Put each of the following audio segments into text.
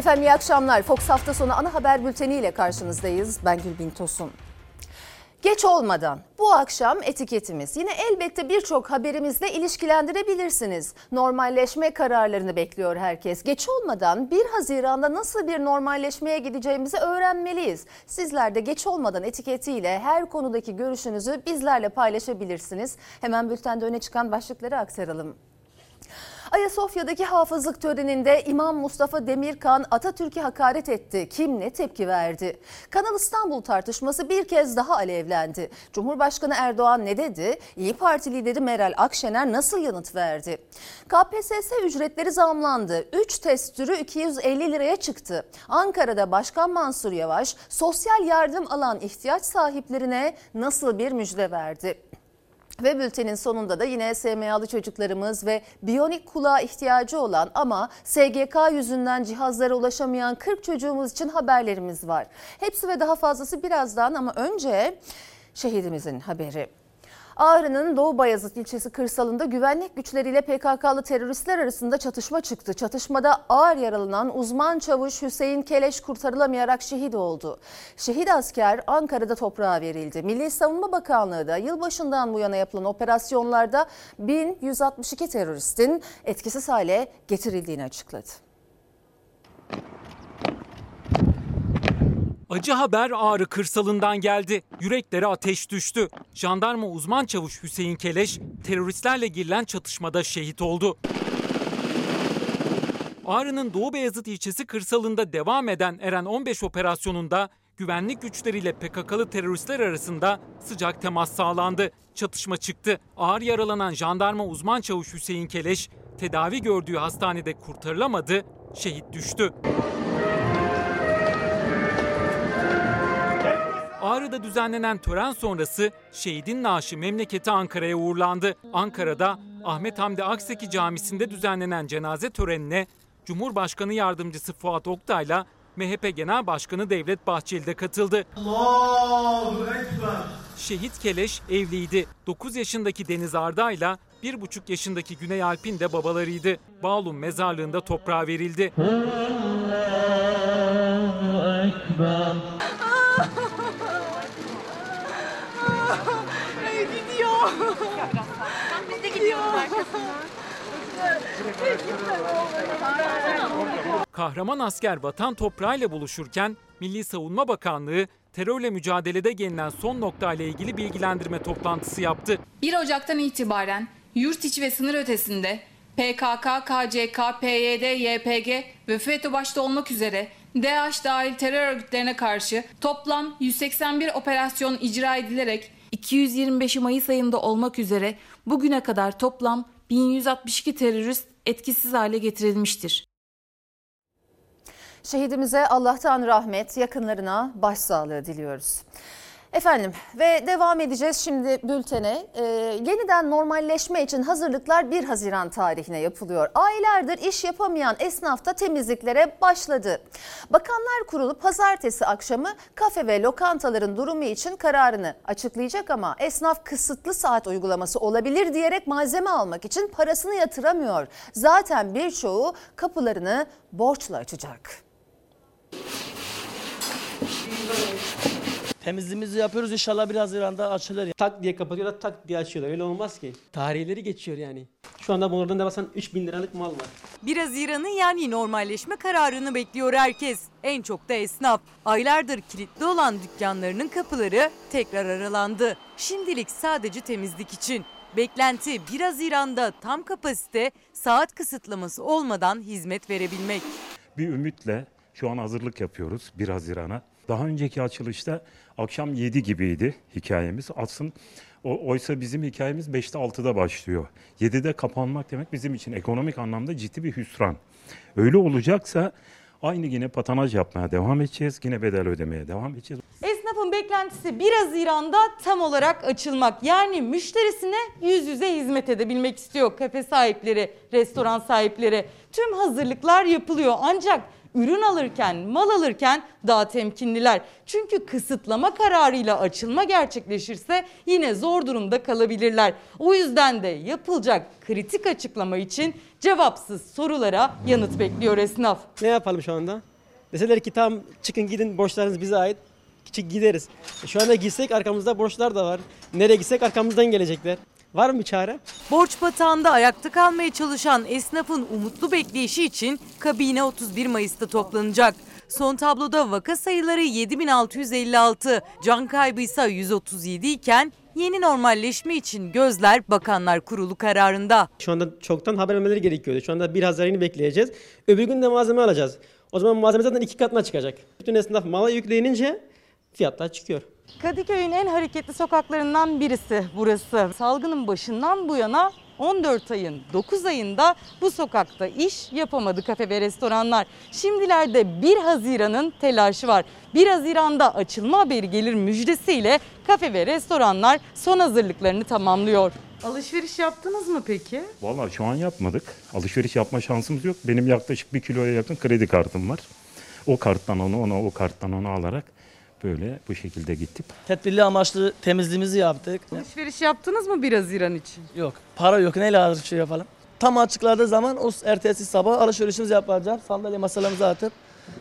Efendim iyi akşamlar. Fox hafta sonu ana haber bülteniyle karşınızdayız. Ben Gülbin Tosun. Geç olmadan bu akşam etiketimiz. Yine elbette birçok haberimizle ilişkilendirebilirsiniz. Normalleşme kararlarını bekliyor herkes. Geç olmadan 1 Haziran'da nasıl bir normalleşmeye gideceğimizi öğrenmeliyiz. Sizler de geç olmadan etiketiyle her konudaki görüşünüzü bizlerle paylaşabilirsiniz. Hemen bültende öne çıkan başlıkları aktaralım. Ayasofya'daki hafızlık töreninde İmam Mustafa Demirkan Atatürk'e hakaret etti. Kim ne tepki verdi? Kanal İstanbul tartışması bir kez daha alevlendi. Cumhurbaşkanı Erdoğan ne dedi? İyi Parti lideri Meral Akşener nasıl yanıt verdi? KPSS ücretleri zamlandı. 3 test türü 250 liraya çıktı. Ankara'da Başkan Mansur Yavaş sosyal yardım alan ihtiyaç sahiplerine nasıl bir müjde verdi? Ve bültenin sonunda da yine SMA'lı çocuklarımız ve biyonik kulağa ihtiyacı olan ama SGK yüzünden cihazlara ulaşamayan 40 çocuğumuz için haberlerimiz var. Hepsi ve daha fazlası birazdan ama önce şehidimizin haberi. Ağrı'nın Doğu Bayazıt ilçesi kırsalında güvenlik güçleriyle PKK'lı teröristler arasında çatışma çıktı. Çatışmada ağır yaralanan uzman çavuş Hüseyin Keleş kurtarılamayarak şehit oldu. Şehit asker Ankara'da toprağa verildi. Milli Savunma Bakanlığı da yılbaşından bu yana yapılan operasyonlarda 1162 teröristin etkisiz hale getirildiğini açıkladı. Acı haber Ağrı kırsalından geldi. Yüreklere ateş düştü. Jandarma uzman çavuş Hüseyin Keleş teröristlerle girilen çatışmada şehit oldu. Ağrı'nın Doğu Beyazıt ilçesi kırsalında devam eden Eren 15 operasyonunda güvenlik güçleriyle PKK'lı teröristler arasında sıcak temas sağlandı. Çatışma çıktı. Ağır yaralanan jandarma uzman çavuş Hüseyin Keleş tedavi gördüğü hastanede kurtarılamadı, şehit düştü. Ağrı'da düzenlenen tören sonrası şehidin naaşı memleketi Ankara'ya uğurlandı. Ankara'da Ahmet Hamdi Akseki Camisi'nde düzenlenen cenaze törenine Cumhurbaşkanı Yardımcısı Fuat Oktay'la MHP Genel Başkanı Devlet Bahçeli de katıldı. Allahu Ekber. Şehit Keleş evliydi. 9 yaşındaki Deniz Arda'yla 1,5 yaşındaki Güney Alp'in de babalarıydı. Bağlum mezarlığında toprağa verildi. Allahu Ekber. Kahraman asker vatan toprağıyla buluşurken Milli Savunma Bakanlığı terörle mücadelede gelinen son nokta ile ilgili bilgilendirme toplantısı yaptı. 1 Ocak'tan itibaren yurt içi ve sınır ötesinde PKK, KCK, PYD, YPG ve FETÖ başta olmak üzere DAEŞ dahil terör örgütlerine karşı toplam 181 operasyon icra edilerek 225 Mayıs ayında olmak üzere bugüne kadar toplam 1162 terörist etkisiz hale getirilmiştir. Şehidimize Allah'tan rahmet, yakınlarına başsağlığı diliyoruz. Efendim ve devam edeceğiz şimdi bültene. Ee, yeniden normalleşme için hazırlıklar 1 Haziran tarihine yapılıyor. Aylardır iş yapamayan esnaf da temizliklere başladı. Bakanlar Kurulu pazartesi akşamı kafe ve lokantaların durumu için kararını açıklayacak ama esnaf kısıtlı saat uygulaması olabilir diyerek malzeme almak için parasını yatıramıyor. Zaten birçoğu kapılarını borçla açacak. Temizliğimizi yapıyoruz inşallah bir Haziran'da açılır. Tak diye kapatıyorlar tak diye açıyorlar öyle olmaz ki. Tarihleri geçiyor yani. Şu anda bunlardan da basan 3000 liralık mal var. 1 Haziran'ı yani normalleşme kararını bekliyor herkes. En çok da esnaf. Aylardır kilitli olan dükkanlarının kapıları tekrar aralandı. Şimdilik sadece temizlik için. Beklenti 1 Haziran'da tam kapasite saat kısıtlaması olmadan hizmet verebilmek. Bir ümitle şu an hazırlık yapıyoruz 1 Haziran'a. Daha önceki açılışta akşam 7 gibiydi hikayemiz. Aslında oysa bizim hikayemiz 5'te 6'da başlıyor. 7'de kapanmak demek bizim için ekonomik anlamda ciddi bir hüsran. Öyle olacaksa aynı yine patanaj yapmaya devam edeceğiz. Yine bedel ödemeye devam edeceğiz. Esnafın beklentisi 1 Haziran'da tam olarak açılmak. Yani müşterisine yüz yüze hizmet edebilmek istiyor kafe sahipleri, restoran sahipleri. Tüm hazırlıklar yapılıyor ancak ürün alırken, mal alırken daha temkinliler. Çünkü kısıtlama kararıyla açılma gerçekleşirse yine zor durumda kalabilirler. O yüzden de yapılacak kritik açıklama için cevapsız sorulara yanıt bekliyor esnaf. Ne yapalım şu anda? Deseler ki tamam çıkın gidin borçlarınız bize ait. Çık gideriz. E, Şu anda gitsek arkamızda borçlar da var. Nereye gitsek arkamızdan gelecekler. Var mı çare? Borç batağında ayakta kalmaya çalışan esnafın umutlu bekleyişi için kabine 31 Mayıs'ta toplanacak. Son tabloda vaka sayıları 7656, can kaybı ise 137 iken yeni normalleşme için gözler Bakanlar Kurulu kararında. Şu anda çoktan haber vermeleri gerekiyordu. Şu anda bir Haziran'ı bekleyeceğiz. Öbür gün de malzeme alacağız. O zaman malzeme zaten iki katına çıkacak. Bütün esnaf mala yüklenince fiyatlar çıkıyor. Kadıköy'ün en hareketli sokaklarından birisi burası. Salgının başından bu yana 14 ayın 9 ayında bu sokakta iş yapamadı kafe ve restoranlar. Şimdilerde 1 Haziran'ın telaşı var. 1 Haziran'da açılma haberi gelir müjdesiyle kafe ve restoranlar son hazırlıklarını tamamlıyor. Alışveriş yaptınız mı peki? Vallahi şu an yapmadık. Alışveriş yapma şansımız yok. Benim yaklaşık bir kiloya yakın kredi kartım var. O karttan onu, ona, o karttan onu alarak böyle bu şekilde gittik. Tedbirli amaçlı temizliğimizi yaptık. Alışveriş yaptınız mı 1 Haziran için? Yok para yok neyle alışveriş yapalım. Tam açıkladığı zaman o ertesi sabah alışverişimizi yapacağız. Sandalye masalarımızı atıp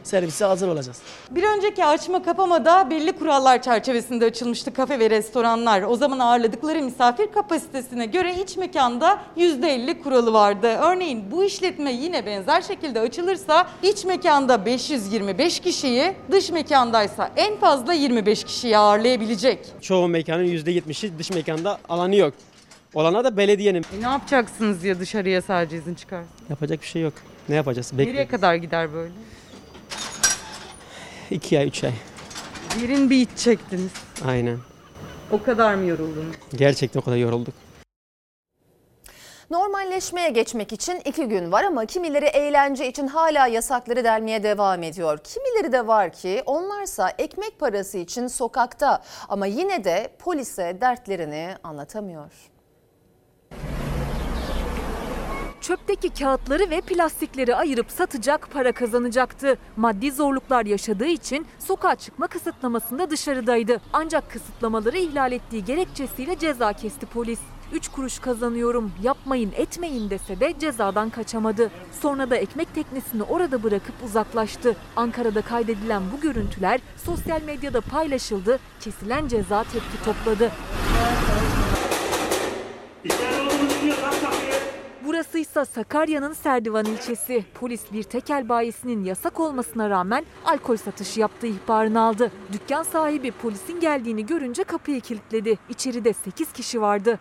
servise hazır olacağız. Bir önceki açma kapamada belli kurallar çerçevesinde açılmıştı kafe ve restoranlar. O zaman ağırladıkları misafir kapasitesine göre iç mekanda %50 kuralı vardı. Örneğin bu işletme yine benzer şekilde açılırsa iç mekanda 525 kişiyi, dış mekandaysa en fazla 25 kişiyi ağırlayabilecek. Çoğu mekanın %70'i dış mekanda alanı yok. Olana da belediyenin. E ne yapacaksınız ya dışarıya sadece izin çıkar? Yapacak bir şey yok. Ne yapacağız? Nereye Bekle. kadar gider böyle? 2 ay, 3 ay. Derin bir iç çektiniz. Aynen. O kadar mı yoruldunuz? Gerçekten o kadar yorulduk. Normalleşmeye geçmek için iki gün var ama kimileri eğlence için hala yasakları delmeye devam ediyor. Kimileri de var ki onlarsa ekmek parası için sokakta ama yine de polise dertlerini anlatamıyor. Çöpteki kağıtları ve plastikleri ayırıp satacak para kazanacaktı. Maddi zorluklar yaşadığı için sokağa çıkma kısıtlamasında dışarıdaydı. Ancak kısıtlamaları ihlal ettiği gerekçesiyle ceza kesti polis. 3 kuruş kazanıyorum, yapmayın etmeyin dese de cezadan kaçamadı. Sonra da ekmek teknesini orada bırakıp uzaklaştı. Ankara'da kaydedilen bu görüntüler sosyal medyada paylaşıldı. Kesilen ceza tepki topladı. Burası ise Sakarya'nın Serdivan ilçesi. Polis bir tekel bayisinin yasak olmasına rağmen alkol satışı yaptığı ihbarını aldı. Dükkan sahibi polisin geldiğini görünce kapıyı kilitledi. İçeride 8 kişi vardı.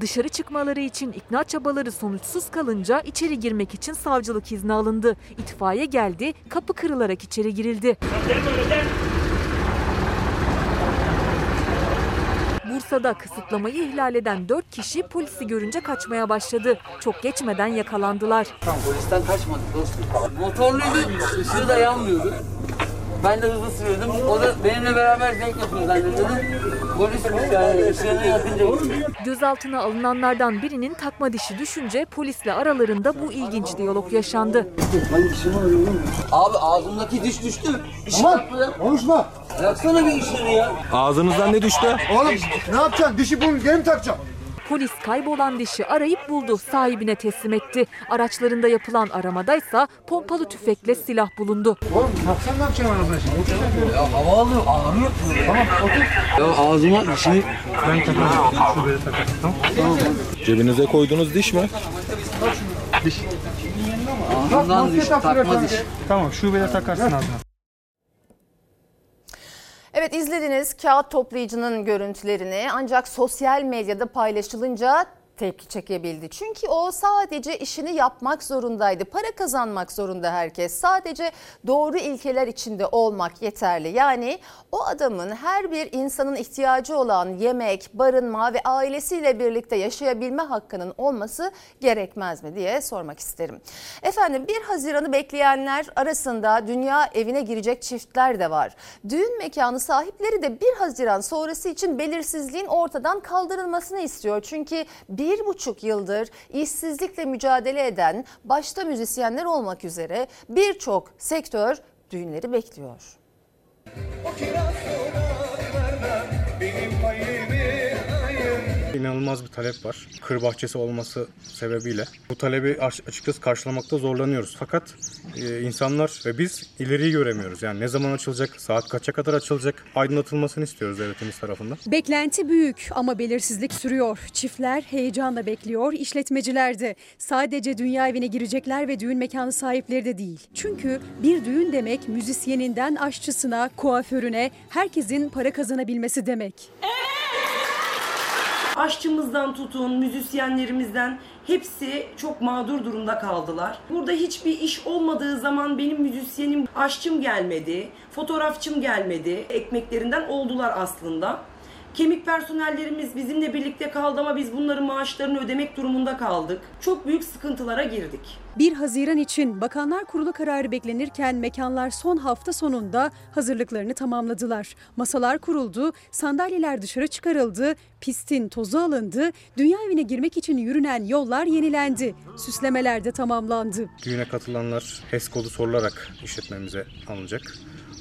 Dışarı çıkmaları için ikna çabaları sonuçsuz kalınca içeri girmek için savcılık izni alındı. İtfaiye geldi, kapı kırılarak içeri girildi. Bursa'da kısıtlamayı ihlal eden 4 kişi polisi görünce kaçmaya başladı. Çok geçmeden yakalandılar. Polisten kaçmadık dostum. Motorluydu, ışığı da yanmıyordu. Ben de hızlı sürüyordum. O da benimle beraber zevk yapıyor zannediyordu. Polismiş yani ışığını yakınca Gözaltına alınanlardan birinin takma dişi düşünce polisle aralarında bu ilginç diyalog yaşandı. Abi ağzımdaki diş düştü. Işık yakma. Konuşma. Yaksana bir ışığını ya. Ağzınızdan ne düştü? Oğlum ne yapacaksın? Dişi bunu geri mi takacaksın? Polis kaybolan dişi arayıp buldu, sahibine teslim etti. Araçlarında yapılan aramadaysa pompalı tüfekle silah bulundu. Oğlum taksan ne yapacaksın arabaya şimdi? Ya hava alıyor, ağrıyor. Tamam otur. Ya ağzıma dişini ben takarım. Cebinize koyduğunuz diş mi? Ağzımdan diş, takma diş. Tamam şubede takarsın ağzına. Evet izlediniz. Kağıt toplayıcının görüntülerini. Ancak sosyal medyada paylaşılınca tepki çekebildi. Çünkü o sadece işini yapmak zorundaydı. Para kazanmak zorunda herkes. Sadece doğru ilkeler içinde olmak yeterli. Yani o adamın her bir insanın ihtiyacı olan yemek, barınma ve ailesiyle birlikte yaşayabilme hakkının olması gerekmez mi diye sormak isterim. Efendim 1 Haziran'ı bekleyenler arasında dünya evine girecek çiftler de var. Düğün mekanı sahipleri de 1 Haziran sonrası için belirsizliğin ortadan kaldırılmasını istiyor. Çünkü bir buçuk yıldır işsizlikle mücadele eden başta müzisyenler olmak üzere birçok sektör düğünleri bekliyor. Benim payımı hayır İnanılmaz bir talep var. Kır bahçesi olması sebebiyle. Bu talebi açıkçası karşılamakta zorlanıyoruz. Fakat e, insanlar ve biz ileriyi göremiyoruz. Yani ne zaman açılacak, saat kaça kadar açılacak aydınlatılmasını istiyoruz devletimiz tarafından. Beklenti büyük ama belirsizlik sürüyor. Çiftler heyecanla bekliyor, işletmeciler de. Sadece dünya evine girecekler ve düğün mekanı sahipleri de değil. Çünkü bir düğün demek müzisyeninden aşçısına, kuaförüne herkesin para kazanabilmesi demek. Aşçımızdan tutun, müzisyenlerimizden hepsi çok mağdur durumda kaldılar. Burada hiçbir iş olmadığı zaman benim müzisyenim, aşçım gelmedi, fotoğrafçım gelmedi. Ekmeklerinden oldular aslında. Kemik personellerimiz bizimle birlikte kaldı ama biz bunların maaşlarını ödemek durumunda kaldık. Çok büyük sıkıntılara girdik. 1 Haziran için Bakanlar Kurulu kararı beklenirken mekanlar son hafta sonunda hazırlıklarını tamamladılar. Masalar kuruldu, sandalyeler dışarı çıkarıldı, pistin tozu alındı, dünya evine girmek için yürünen yollar yenilendi. Süslemeler de tamamlandı. Düğüne katılanlar HES kodu sorularak işletmemize alınacak.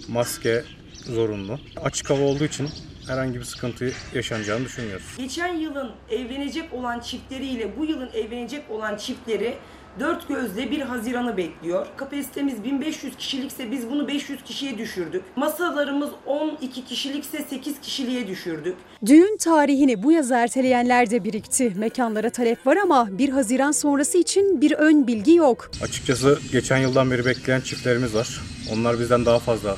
Maske zorunlu. Açık hava olduğu için herhangi bir sıkıntı yaşanacağını düşünmüyoruz. Geçen yılın evlenecek olan çiftleriyle bu yılın evlenecek olan çiftleri dört gözle 1 Haziran'ı bekliyor. Kapasitemiz 1500 kişilikse biz bunu 500 kişiye düşürdük. Masalarımız 12 kişilikse 8 kişiliğe düşürdük. Düğün tarihini bu yaz erteleyenler de birikti. Mekanlara talep var ama 1 Haziran sonrası için bir ön bilgi yok. Açıkçası geçen yıldan beri bekleyen çiftlerimiz var. Onlar bizden daha fazla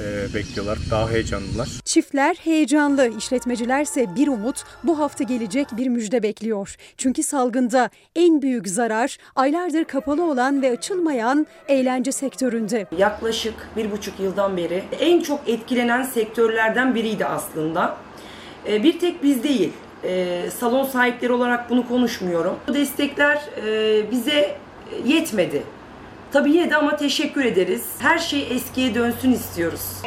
e, bekliyorlar, daha heyecanlılar. Çiftler heyecanlı, işletmecilerse bir umut bu hafta gelecek bir müjde bekliyor. Çünkü salgında en büyük zarar aylardır kapalı olan ve açılmayan eğlence sektöründe. Yaklaşık bir buçuk yıldan beri en çok etkilenen sektörlerden biriydi aslında. E, Bir tek biz değil, e, salon sahipleri olarak bunu konuşmuyorum. Bu destekler e, bize yetmedi. Tabii yine de ama teşekkür ederiz. Her şey eskiye dönsün istiyoruz.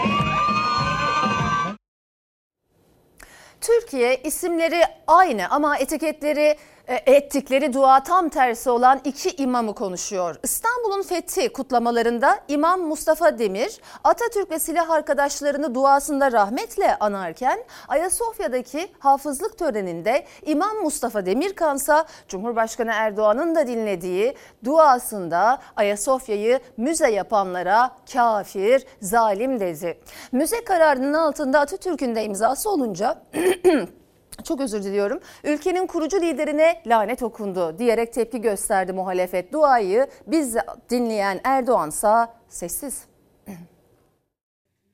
Türkiye isimleri aynı ama etiketleri ettikleri dua tam tersi olan iki imamı konuşuyor. İstanbul'un fethi kutlamalarında İmam Mustafa Demir Atatürk ve silah arkadaşlarını duasında rahmetle anarken Ayasofya'daki hafızlık töreninde İmam Mustafa Demirkansa Cumhurbaşkanı Erdoğan'ın da dinlediği duasında Ayasofya'yı müze yapanlara kafir, zalim dedi. Müze kararının altında Atatürk'ün de imzası olunca çok özür diliyorum. Ülkenin kurucu liderine lanet okundu diyerek tepki gösterdi muhalefet. Duayı biz dinleyen Erdoğansa sessiz.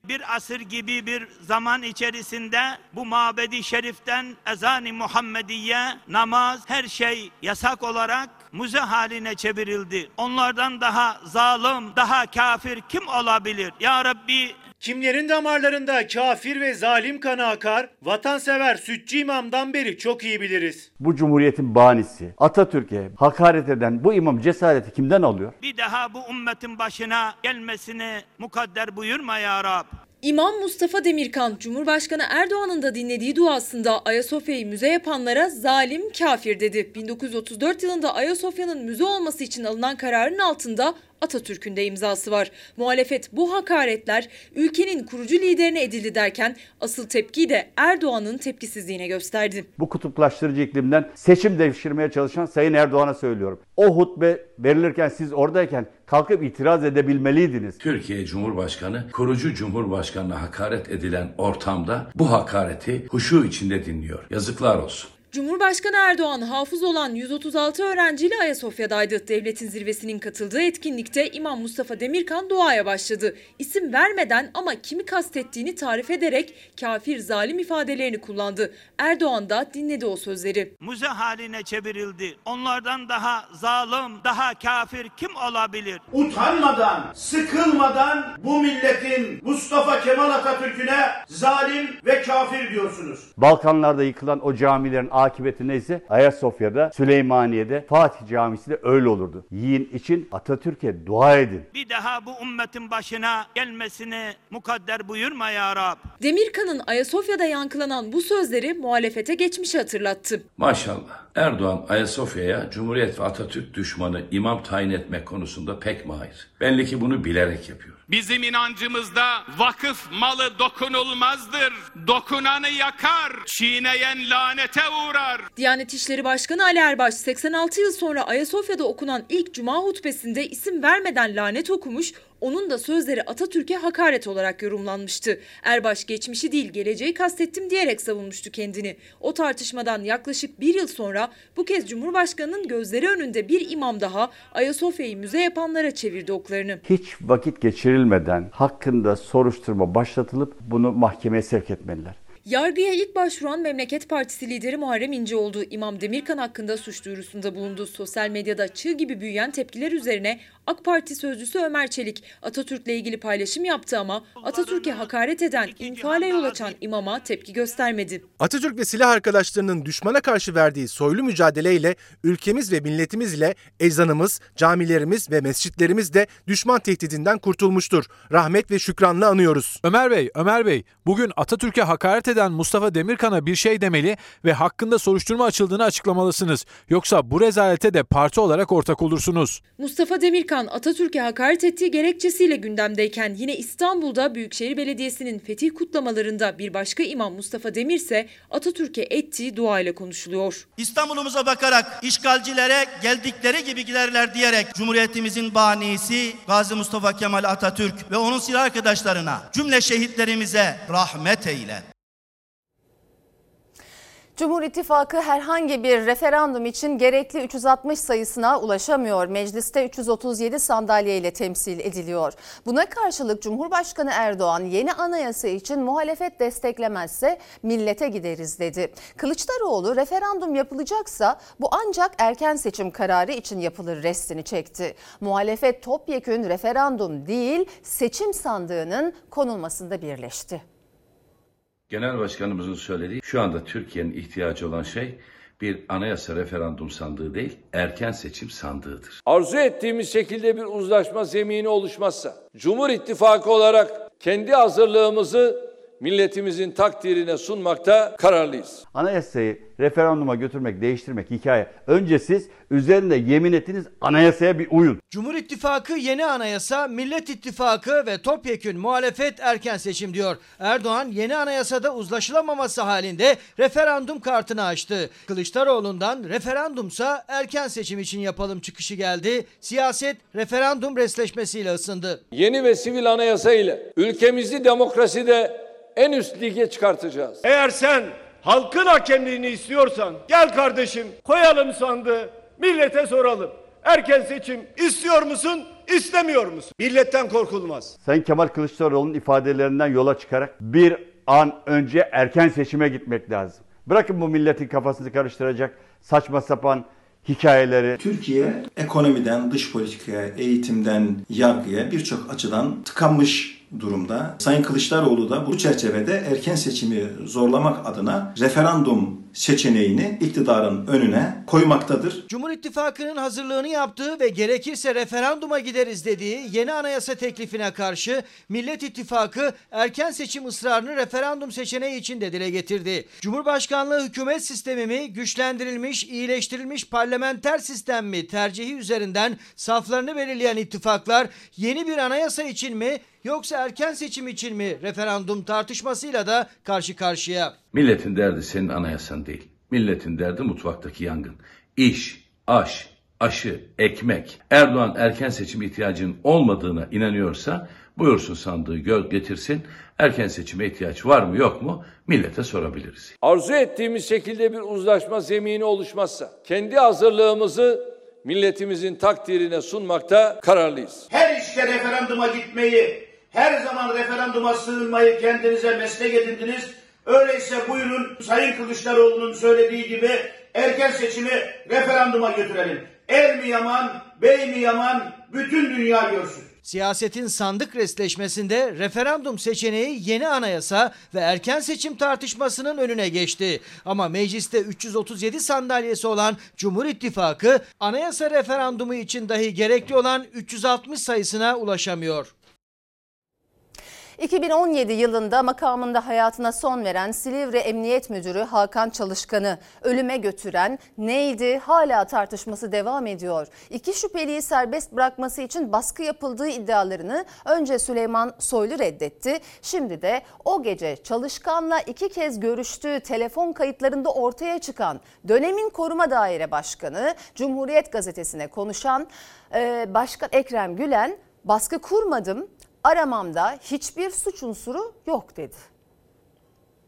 bir asır gibi bir zaman içerisinde bu mabedi şeriften ezan-ı Muhammediye, namaz, her şey yasak olarak müze haline çevrildi. Onlardan daha zalim, daha kafir kim olabilir? Ya Rabbi Kimlerin damarlarında kafir ve zalim kanı akar, vatansever Sütçü İmam'dan beri çok iyi biliriz. Bu cumhuriyetin banisi Atatürk'e hakaret eden bu imam cesareti kimden alıyor? bir daha bu ümmetin başına gelmesini mukadder buyurma ya Rab. İmam Mustafa Demirkan, Cumhurbaşkanı Erdoğan'ın da dinlediği duasında Ayasofya'yı müze yapanlara zalim kafir dedi. 1934 yılında Ayasofya'nın müze olması için alınan kararın altında Atatürk'ün de imzası var. Muhalefet bu hakaretler ülkenin kurucu liderine edildi derken asıl tepkiyi de Erdoğan'ın tepkisizliğine gösterdi. Bu kutuplaştırıcı iklimden seçim devşirmeye çalışan Sayın Erdoğan'a söylüyorum. O hutbe verilirken siz oradayken kalkıp itiraz edebilmeliydiniz. Türkiye Cumhurbaşkanı kurucu Cumhurbaşkanına hakaret edilen ortamda bu hakareti huşu içinde dinliyor. Yazıklar olsun. Cumhurbaşkanı Erdoğan hafız olan 136 öğrenciyle Ayasofya'daydı. Devletin zirvesinin katıldığı etkinlikte İmam Mustafa Demirkan duaya başladı. İsim vermeden ama kimi kastettiğini tarif ederek kafir zalim ifadelerini kullandı. Erdoğan da dinledi o sözleri. Müze haline çevrildi. Onlardan daha zalim, daha kafir kim olabilir? Utanmadan, sıkılmadan bu milletin Mustafa Kemal Atatürk'üne zalim ve kafir diyorsunuz. Balkanlarda yıkılan o camilerin akıbeti neyse Ayasofya'da, Süleymaniye'de, Fatih Camisi de öyle olurdu. Yiyin için Atatürk'e dua edin. Bir daha bu ümmetin başına gelmesini mukadder buyurma ya Rab. Demirkan'ın Ayasofya'da yankılanan bu sözleri muhalefete geçmişi hatırlattı. Maşallah. Erdoğan Ayasofya'ya Cumhuriyet ve Atatürk düşmanı imam tayin etmek konusunda pek mahir. Belli ki bunu bilerek yapıyor. Bizim inancımızda vakıf malı dokunulmazdır. Dokunanı yakar, çiğneyen lanete uğrar. Diyanet İşleri Başkanı Ali Erbaş 86 yıl sonra Ayasofya'da okunan ilk cuma hutbesinde isim vermeden lanet okumuş, onun da sözleri Atatürk'e hakaret olarak yorumlanmıştı. Erbaş geçmişi değil geleceği kastettim diyerek savunmuştu kendini. O tartışmadan yaklaşık bir yıl sonra bu kez Cumhurbaşkanı'nın gözleri önünde bir imam daha Ayasofya'yı müze yapanlara çevirdi oklarını. Hiç vakit geçirilmeden hakkında soruşturma başlatılıp bunu mahkemeye sevk etmeliler. Yargıya ilk başvuran Memleket Partisi lideri Muharrem İnce oldu. İmam Demirkan hakkında suç duyurusunda bulundu. Sosyal medyada çığ gibi büyüyen tepkiler üzerine AK Parti sözcüsü Ömer Çelik Atatürk'le ilgili paylaşım yaptı ama Atatürk'e hakaret eden, infiale yol açan imama tepki göstermedi. Atatürk ve silah arkadaşlarının düşmana karşı verdiği soylu mücadeleyle ülkemiz ve milletimiz ile ezanımız, camilerimiz ve mescitlerimiz de düşman tehdidinden kurtulmuştur. Rahmet ve şükranla anıyoruz. Ömer Bey, Ömer Bey, bugün Atatürk'e hakaret eden Mustafa Demirkan'a bir şey demeli ve hakkında soruşturma açıldığını açıklamalısınız. Yoksa bu rezalete de parti olarak ortak olursunuz. Mustafa Demirkan Atatürk'e hakaret ettiği gerekçesiyle gündemdeyken yine İstanbul'da Büyükşehir Belediyesi'nin fetih kutlamalarında bir başka imam Mustafa Demir ise Atatürk'e ettiği dua ile konuşuluyor. İstanbul'umuza bakarak işgalcilere geldikleri gibi giderler diyerek Cumhuriyetimizin banisi Gazi Mustafa Kemal Atatürk ve onun silah arkadaşlarına cümle şehitlerimize rahmet eyle. Cumhur İttifakı herhangi bir referandum için gerekli 360 sayısına ulaşamıyor. Mecliste 337 sandalye ile temsil ediliyor. Buna karşılık Cumhurbaşkanı Erdoğan yeni anayasa için muhalefet desteklemezse millete gideriz dedi. Kılıçdaroğlu referandum yapılacaksa bu ancak erken seçim kararı için yapılır restini çekti. Muhalefet topyekün referandum değil seçim sandığının konulmasında birleşti. Genel Başkanımızın söylediği şu anda Türkiye'nin ihtiyacı olan şey bir anayasa referandum sandığı değil, erken seçim sandığıdır. Arzu ettiğimiz şekilde bir uzlaşma zemini oluşmazsa, Cumhur İttifakı olarak kendi hazırlığımızı milletimizin takdirine sunmakta kararlıyız. Anayasayı referanduma götürmek, değiştirmek hikaye. Önce siz üzerinde yemin ettiniz anayasaya bir uyun. Cumhur İttifakı yeni anayasa, Millet İttifakı ve topyekün muhalefet erken seçim diyor. Erdoğan yeni anayasada uzlaşılamaması halinde referandum kartını açtı. Kılıçdaroğlu'ndan referandumsa erken seçim için yapalım çıkışı geldi. Siyaset referandum resleşmesiyle ısındı. Yeni ve sivil anayasa ile ülkemizi demokraside en üst lige çıkartacağız. Eğer sen halkın hakemliğini istiyorsan gel kardeşim koyalım sandığı millete soralım. Erken seçim istiyor musun istemiyor musun? Milletten korkulmaz. Sayın Kemal Kılıçdaroğlu'nun ifadelerinden yola çıkarak bir an önce erken seçime gitmek lazım. Bırakın bu milletin kafasını karıştıracak saçma sapan hikayeleri. Türkiye ekonomiden dış politikaya, eğitimden yargıya birçok açıdan tıkanmış durumda. Sayın Kılıçdaroğlu da bu çerçevede erken seçimi zorlamak adına referandum seçeneğini iktidarın önüne koymaktadır. Cumhur İttifakı'nın hazırlığını yaptığı ve gerekirse referanduma gideriz dediği yeni anayasa teklifine karşı Millet İttifakı erken seçim ısrarını referandum seçeneği için de dile getirdi. Cumhurbaşkanlığı hükümet sistemi mi, güçlendirilmiş, iyileştirilmiş parlamenter sistem mi tercihi üzerinden saflarını belirleyen ittifaklar yeni bir anayasa için mi yoksa erken seçim için mi referandum tartışmasıyla da karşı karşıya. Milletin derdi senin anayasan değil. Milletin derdi mutfaktaki yangın. İş, aş, aşı, ekmek. Erdoğan erken seçim ihtiyacının olmadığına inanıyorsa buyursun sandığı gö getirsin. Erken seçime ihtiyaç var mı yok mu millete sorabiliriz. Arzu ettiğimiz şekilde bir uzlaşma zemini oluşmazsa kendi hazırlığımızı milletimizin takdirine sunmakta kararlıyız. Her işte referanduma gitmeyi, her zaman referanduma sığınmayı kendinize meslek edindiniz. Öyleyse buyurun Sayın Kılıçdaroğlu'nun söylediği gibi erken seçimi referanduma götürelim. Er mi yaman, bey mi yaman bütün dünya görsün. Siyasetin sandık resleşmesinde referandum seçeneği yeni anayasa ve erken seçim tartışmasının önüne geçti. Ama mecliste 337 sandalyesi olan Cumhur İttifakı anayasa referandumu için dahi gerekli olan 360 sayısına ulaşamıyor. 2017 yılında makamında hayatına son veren Silivri Emniyet Müdürü Hakan Çalışkan'ı ölüme götüren neydi hala tartışması devam ediyor. İki şüpheliyi serbest bırakması için baskı yapıldığı iddialarını önce Süleyman Soylu reddetti. Şimdi de o gece Çalışkan'la iki kez görüştüğü telefon kayıtlarında ortaya çıkan dönemin koruma daire başkanı Cumhuriyet gazetesine konuşan e, Başkan Ekrem Gülen baskı kurmadım aramamda hiçbir suç unsuru yok dedi.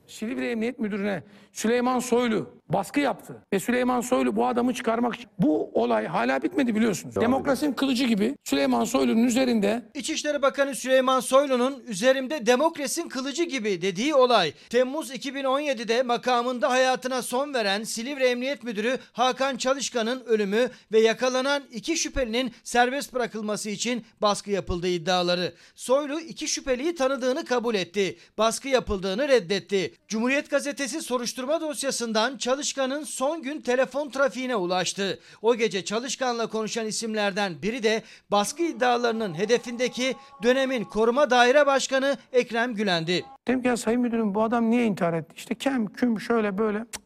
Silivri Emniyet Müdürü'ne Süleyman Soylu baskı yaptı. Ve Süleyman Soylu bu adamı çıkarmak için. Bu olay hala bitmedi biliyorsunuz. Demokrasinin kılıcı gibi Süleyman Soylu'nun üzerinde İçişleri Bakanı Süleyman Soylu'nun üzerimde demokrasinin kılıcı gibi dediği olay. Temmuz 2017'de makamında hayatına son veren Silivri Emniyet Müdürü Hakan Çalışkan'ın ölümü ve yakalanan iki şüphelinin serbest bırakılması için baskı yapıldığı iddiaları. Soylu iki şüpheliyi tanıdığını kabul etti. Baskı yapıldığını reddetti. Cumhuriyet Gazetesi soruşturma dosyasından Çalışkan'ın son gün telefon trafiğine ulaştı. O gece Çalışkan'la konuşan isimlerden biri de baskı iddialarının hedefindeki dönemin koruma daire başkanı Ekrem Gülen'di. dedim ki ya sayın müdürüm bu adam niye intihar etti? İşte kem küm şöyle böyle. Cık,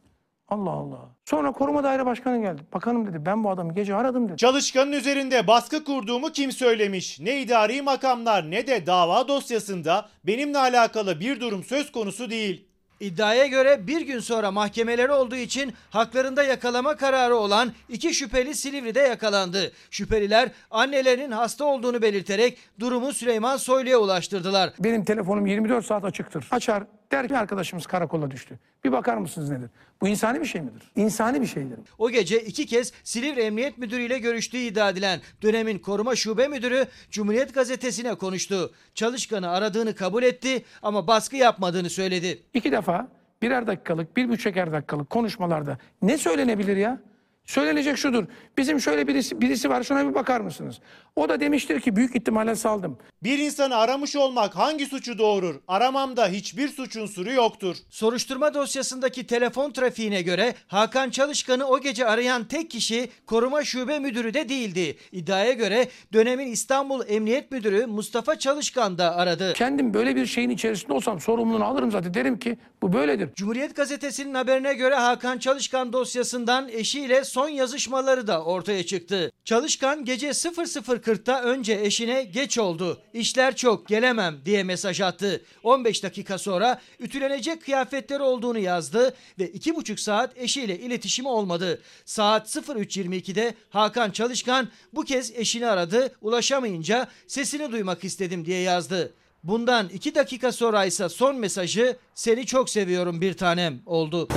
Allah Allah. Sonra koruma daire başkanı geldi. Bakanım dedi ben bu adamı gece aradım dedi. Çalışkanın üzerinde baskı kurduğumu kim söylemiş? Ne idari makamlar ne de dava dosyasında benimle alakalı bir durum söz konusu değil. İddiaya göre bir gün sonra mahkemeleri olduğu için haklarında yakalama kararı olan iki şüpheli Silivri'de yakalandı. Şüpheliler annelerinin hasta olduğunu belirterek durumu Süleyman Soylu'ya ulaştırdılar. Benim telefonum 24 saat açıktır. Açar der ki arkadaşımız karakola düştü. Bir bakar mısınız nedir? Bu insani bir şey midir? İnsani bir şeydir. O gece iki kez Silivri Emniyet Müdürü ile görüştüğü iddia edilen dönemin koruma şube müdürü Cumhuriyet Gazetesi'ne konuştu. Çalışkan'ı aradığını kabul etti ama baskı yapmadığını söyledi. İki defa birer dakikalık, bir buçuker dakikalık konuşmalarda ne söylenebilir ya? Söylenecek şudur. Bizim şöyle birisi, birisi var şuna bir bakar mısınız? O da demiştir ki büyük ihtimalle saldım. Bir insanı aramış olmak hangi suçu doğurur? Aramamda hiçbir suç unsuru yoktur. Soruşturma dosyasındaki telefon trafiğine göre Hakan Çalışkan'ı o gece arayan tek kişi koruma şube müdürü de değildi. İddiaya göre dönemin İstanbul Emniyet Müdürü Mustafa Çalışkan da aradı. Kendim böyle bir şeyin içerisinde olsam sorumluluğunu alırım zaten. Derim ki bu böyledir. Cumhuriyet Gazetesi'nin haberine göre Hakan Çalışkan dosyasından eşiyle son yazışmaları da ortaya çıktı. Çalışkan gece 00.40'ta önce eşine geç oldu, işler çok gelemem diye mesaj attı. 15 dakika sonra ütülenecek kıyafetleri olduğunu yazdı ve 2,5 saat eşiyle iletişimi olmadı. Saat 03.22'de Hakan Çalışkan bu kez eşini aradı, ulaşamayınca sesini duymak istedim diye yazdı. Bundan 2 dakika sonra ise son mesajı seni çok seviyorum bir tanem oldu.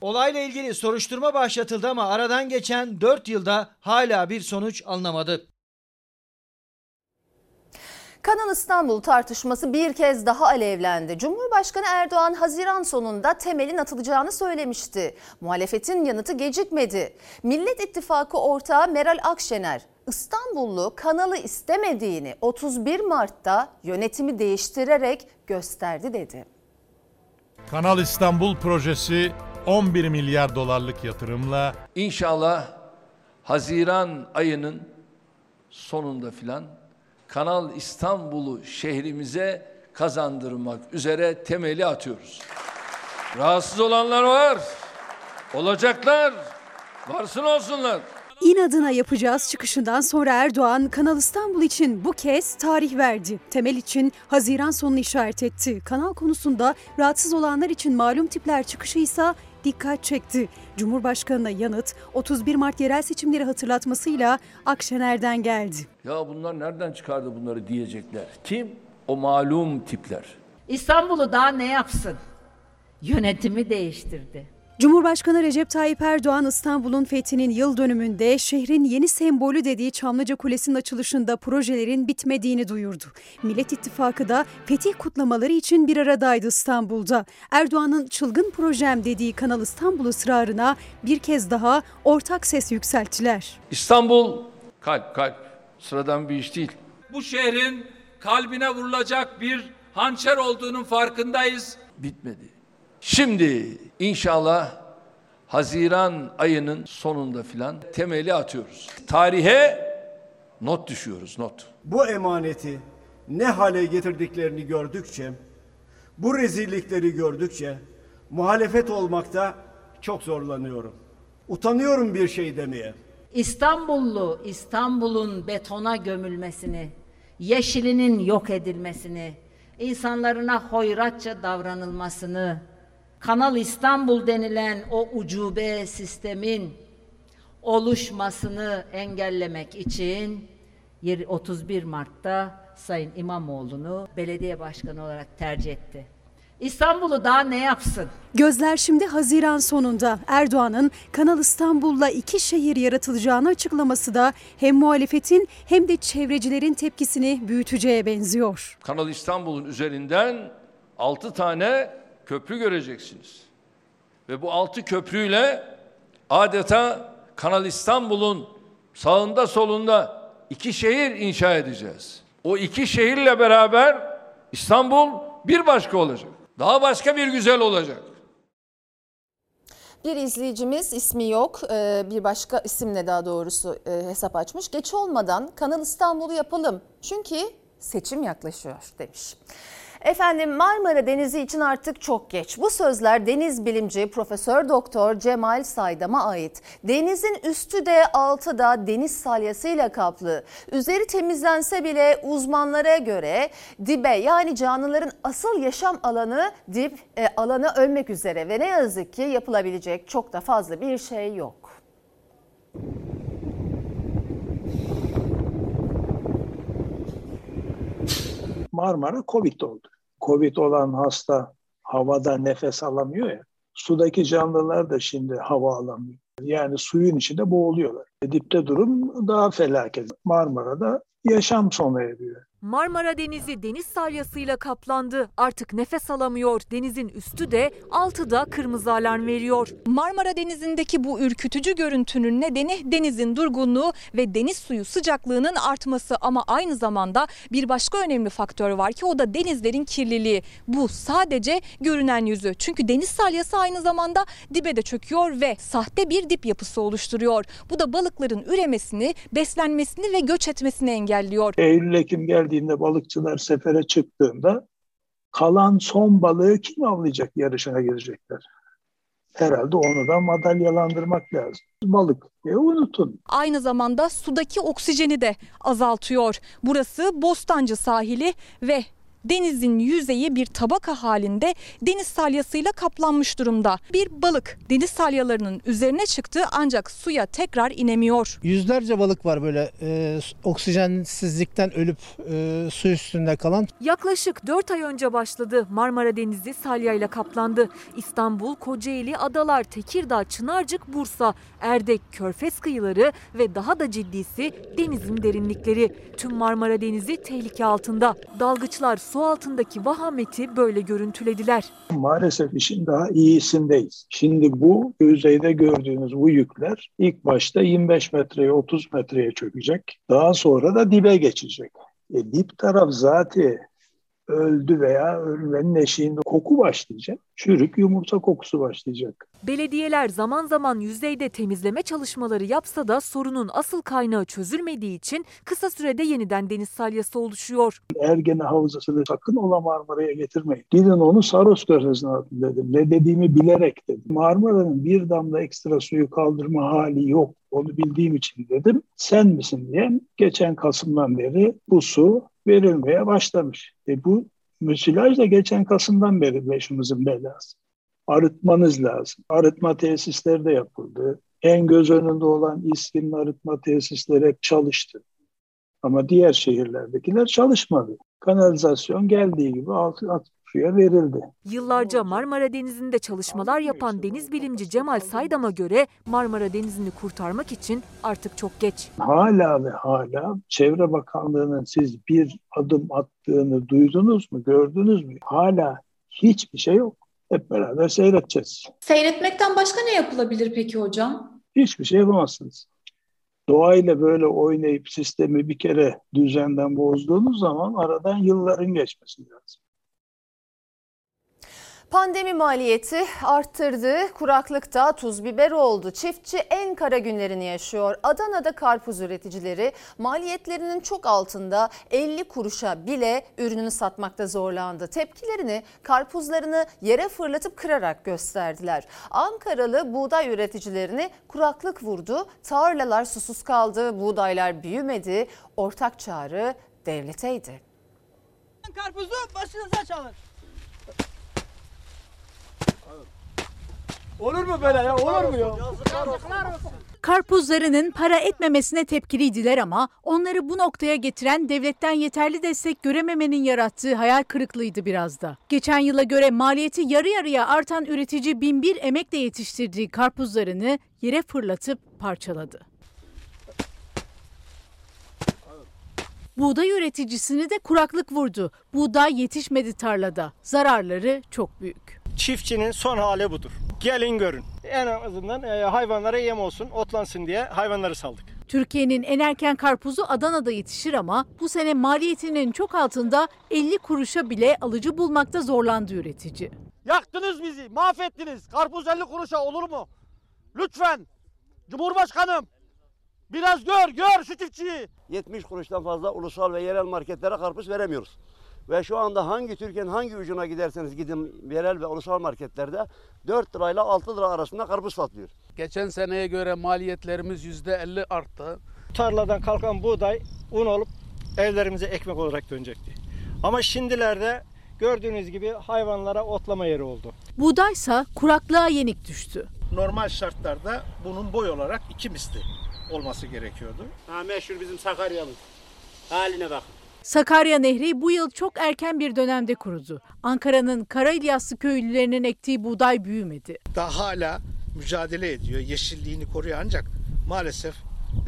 Olayla ilgili soruşturma başlatıldı ama aradan geçen 4 yılda hala bir sonuç alınamadı. Kanal İstanbul tartışması bir kez daha alevlendi. Cumhurbaşkanı Erdoğan Haziran sonunda temelin atılacağını söylemişti. Muhalefetin yanıtı gecikmedi. Millet İttifakı ortağı Meral Akşener İstanbullu kanalı istemediğini 31 Mart'ta yönetimi değiştirerek gösterdi dedi. Kanal İstanbul projesi 11 milyar dolarlık yatırımla İnşallah Haziran ayının sonunda filan Kanal İstanbul'u şehrimize kazandırmak üzere temeli atıyoruz. Rahatsız olanlar var. Olacaklar. Varsın olsunlar. İnadına yapacağız çıkışından sonra Erdoğan Kanal İstanbul için bu kez tarih verdi. Temel için Haziran sonunu işaret etti. Kanal konusunda rahatsız olanlar için malum tipler çıkışı ise dikkat çekti. Cumhurbaşkanına yanıt 31 Mart yerel seçimleri hatırlatmasıyla Akşener'den geldi. Ya bunlar nereden çıkardı bunları diyecekler. Kim? O malum tipler. İstanbul'u daha ne yapsın? Yönetimi değiştirdi. Cumhurbaşkanı Recep Tayyip Erdoğan İstanbul'un fethinin yıl dönümünde şehrin yeni sembolü dediği Çamlıca Kulesi'nin açılışında projelerin bitmediğini duyurdu. Millet İttifakı da fetih kutlamaları için bir aradaydı İstanbul'da. Erdoğan'ın çılgın projem dediği Kanal İstanbul ısrarına bir kez daha ortak ses yükselttiler. İstanbul kalp kalp sıradan bir iş değil. Bu şehrin kalbine vurulacak bir hançer olduğunun farkındayız. Bitmedi. Şimdi inşallah Haziran ayının sonunda filan temeli atıyoruz. Tarihe not düşüyoruz not. Bu emaneti ne hale getirdiklerini gördükçe, bu rezillikleri gördükçe muhalefet olmakta çok zorlanıyorum. Utanıyorum bir şey demeye. İstanbullu İstanbul'un betona gömülmesini, yeşilinin yok edilmesini, insanlarına hoyratça davranılmasını, Kanal İstanbul denilen o ucube sistemin oluşmasını engellemek için 31 Mart'ta Sayın İmamoğlu'nu belediye başkanı olarak tercih etti. İstanbul'u daha ne yapsın? Gözler şimdi Haziran sonunda Erdoğan'ın Kanal İstanbul'la iki şehir yaratılacağını açıklaması da hem muhalefetin hem de çevrecilerin tepkisini büyüteceğe benziyor. Kanal İstanbul'un üzerinden 6 tane köprü göreceksiniz. Ve bu 6 köprüyle adeta Kanal İstanbul'un sağında solunda iki şehir inşa edeceğiz. O iki şehirle beraber İstanbul bir başka olacak. Daha başka bir güzel olacak. Bir izleyicimiz ismi yok e, bir başka isimle daha doğrusu e, hesap açmış. Geç olmadan Kanal İstanbul'u yapalım çünkü seçim yaklaşıyor demiş. Efendim Marmara Denizi için artık çok geç. Bu sözler deniz bilimci Profesör Doktor Cemal Saydam'a ait. Denizin üstü de altı da deniz salyasıyla kaplı. Üzeri temizlense bile uzmanlara göre dibe yani canlıların asıl yaşam alanı dip e, alanı ölmek üzere ve ne yazık ki yapılabilecek çok da fazla bir şey yok. Marmara Covid oldu. Covid olan hasta havada nefes alamıyor ya. Sudaki canlılar da şimdi hava alamıyor. Yani suyun içinde boğuluyorlar. Dipte durum daha felaket. Marmara'da yaşam sona eriyor. Marmara Denizi deniz salyasıyla kaplandı. Artık nefes alamıyor. Denizin üstü de altı da kırmızı alarm veriyor. Marmara Denizi'ndeki bu ürkütücü görüntünün nedeni denizin durgunluğu ve deniz suyu sıcaklığının artması ama aynı zamanda bir başka önemli faktör var ki o da denizlerin kirliliği. Bu sadece görünen yüzü. Çünkü deniz salyası aynı zamanda dibe de çöküyor ve sahte bir dip yapısı oluşturuyor. Bu da balıkların üremesini, beslenmesini ve göç etmesini engelliyor. Eylül-Ekim geldiğinde balıkçılar sefere çıktığında kalan son balığı kim avlayacak yarışına girecekler. Herhalde onu da madalyalandırmak lazım. Balık e unutun. Aynı zamanda sudaki oksijeni de azaltıyor. Burası Bostancı sahili ve denizin yüzeyi bir tabaka halinde deniz salyasıyla kaplanmış durumda. Bir balık deniz salyalarının üzerine çıktı ancak suya tekrar inemiyor. Yüzlerce balık var böyle e, oksijensizlikten ölüp e, su üstünde kalan. Yaklaşık 4 ay önce başladı. Marmara Denizi salyayla kaplandı. İstanbul, Kocaeli, Adalar, Tekirdağ, Çınarcık, Bursa, Erdek, Körfez kıyıları ve daha da ciddisi denizin derinlikleri. Tüm Marmara Denizi tehlike altında. Dalgıçlar su altındaki vahameti böyle görüntülediler. Maalesef işin daha iyisindeyiz. Şimdi bu yüzeyde gördüğünüz bu yükler ilk başta 25 metreye 30 metreye çökecek. Daha sonra da dibe geçecek. E, dip taraf zaten öldü veya ölmenin eşiğinde koku başlayacak. Çürük yumurta kokusu başlayacak. Belediyeler zaman zaman yüzeyde temizleme çalışmaları yapsa da sorunun asıl kaynağı çözülmediği için kısa sürede yeniden deniz salyası oluşuyor. Ergene Havzası'nı sakın ola Marmara'ya getirmeyin. Gidin onu Saros Körfezi'ne atın dedim. Ne dediğimi bilerek dedim. Marmara'nın bir damla ekstra suyu kaldırma hali yok. Onu bildiğim için dedim. Sen misin diyen geçen Kasım'dan beri bu su verilmeye başlamış. E bu müsilaj da geçen Kasım'dan beri başımızın belası. Arıtmanız lazım. Arıtma tesisleri de yapıldı. En göz önünde olan İSKİ'nin arıtma tesisleri hep çalıştı. Ama diğer şehirlerdekiler çalışmadı. Kanalizasyon geldiği gibi altı suya verildi. Yıllarca Marmara Denizi'nde çalışmalar yapan deniz bilimci Cemal Saydam'a göre Marmara Denizi'ni kurtarmak için artık çok geç. Hala ve hala Çevre Bakanlığı'nın siz bir adım attığını duydunuz mu, gördünüz mü? Hala hiçbir şey yok. Hep beraber seyredeceğiz. Seyretmekten başka ne yapılabilir peki hocam? Hiçbir şey yapamazsınız. Doğayla böyle oynayıp sistemi bir kere düzenden bozduğunuz zaman aradan yılların geçmesi lazım. Pandemi maliyeti arttırdı, kuraklıkta tuz biber oldu. Çiftçi en kara günlerini yaşıyor. Adana'da karpuz üreticileri maliyetlerinin çok altında 50 kuruşa bile ürününü satmakta zorlandı. Tepkilerini karpuzlarını yere fırlatıp kırarak gösterdiler. Ankaralı buğday üreticilerini kuraklık vurdu. Tarlalar susuz kaldı, buğdaylar büyümedi. Ortak çağrı devleteydi. Karpuzu başınıza çalın. Olur mu böyle ya? Olur mu ya? Karpuzlarının para etmemesine tepkiliydiler ama onları bu noktaya getiren devletten yeterli destek görememenin yarattığı hayal kırıklığıydı biraz da. Geçen yıla göre maliyeti yarı yarıya artan üretici binbir emekle yetiştirdiği karpuzlarını yere fırlatıp parçaladı. Buğday üreticisini de kuraklık vurdu. Buğday yetişmedi tarlada. Zararları çok büyük. Çiftçinin son hali budur. Gelin görün. En azından e, hayvanlara yem olsun, otlansın diye hayvanları saldık. Türkiye'nin en erken karpuzu Adana'da yetişir ama bu sene maliyetinin çok altında 50 kuruşa bile alıcı bulmakta zorlandı üretici. Yaktınız bizi, mahvettiniz. Karpuz 50 kuruşa olur mu? Lütfen Cumhurbaşkanım biraz gör, gör şu çiftçiyi. 70 kuruştan fazla ulusal ve yerel marketlere karpuz veremiyoruz. Ve şu anda hangi Türkiye'nin hangi ucuna giderseniz gidin yerel ve ulusal marketlerde 4 lirayla 6 lira arasında karpuz satılıyor. Geçen seneye göre maliyetlerimiz %50 arttı. Tarladan kalkan buğday un olup evlerimize ekmek olarak dönecekti. Ama şimdilerde gördüğünüz gibi hayvanlara otlama yeri oldu. Buğdaysa kuraklığa yenik düştü. Normal şartlarda bunun boy olarak iki misli olması gerekiyordu. Ha meşhur bizim Sakarya'mız. Haline bakın. Sakarya Nehri bu yıl çok erken bir dönemde kurudu. Ankara'nın Kara köylülerinin ektiği buğday büyümedi. Daha hala mücadele ediyor. Yeşilliğini koruyor ancak maalesef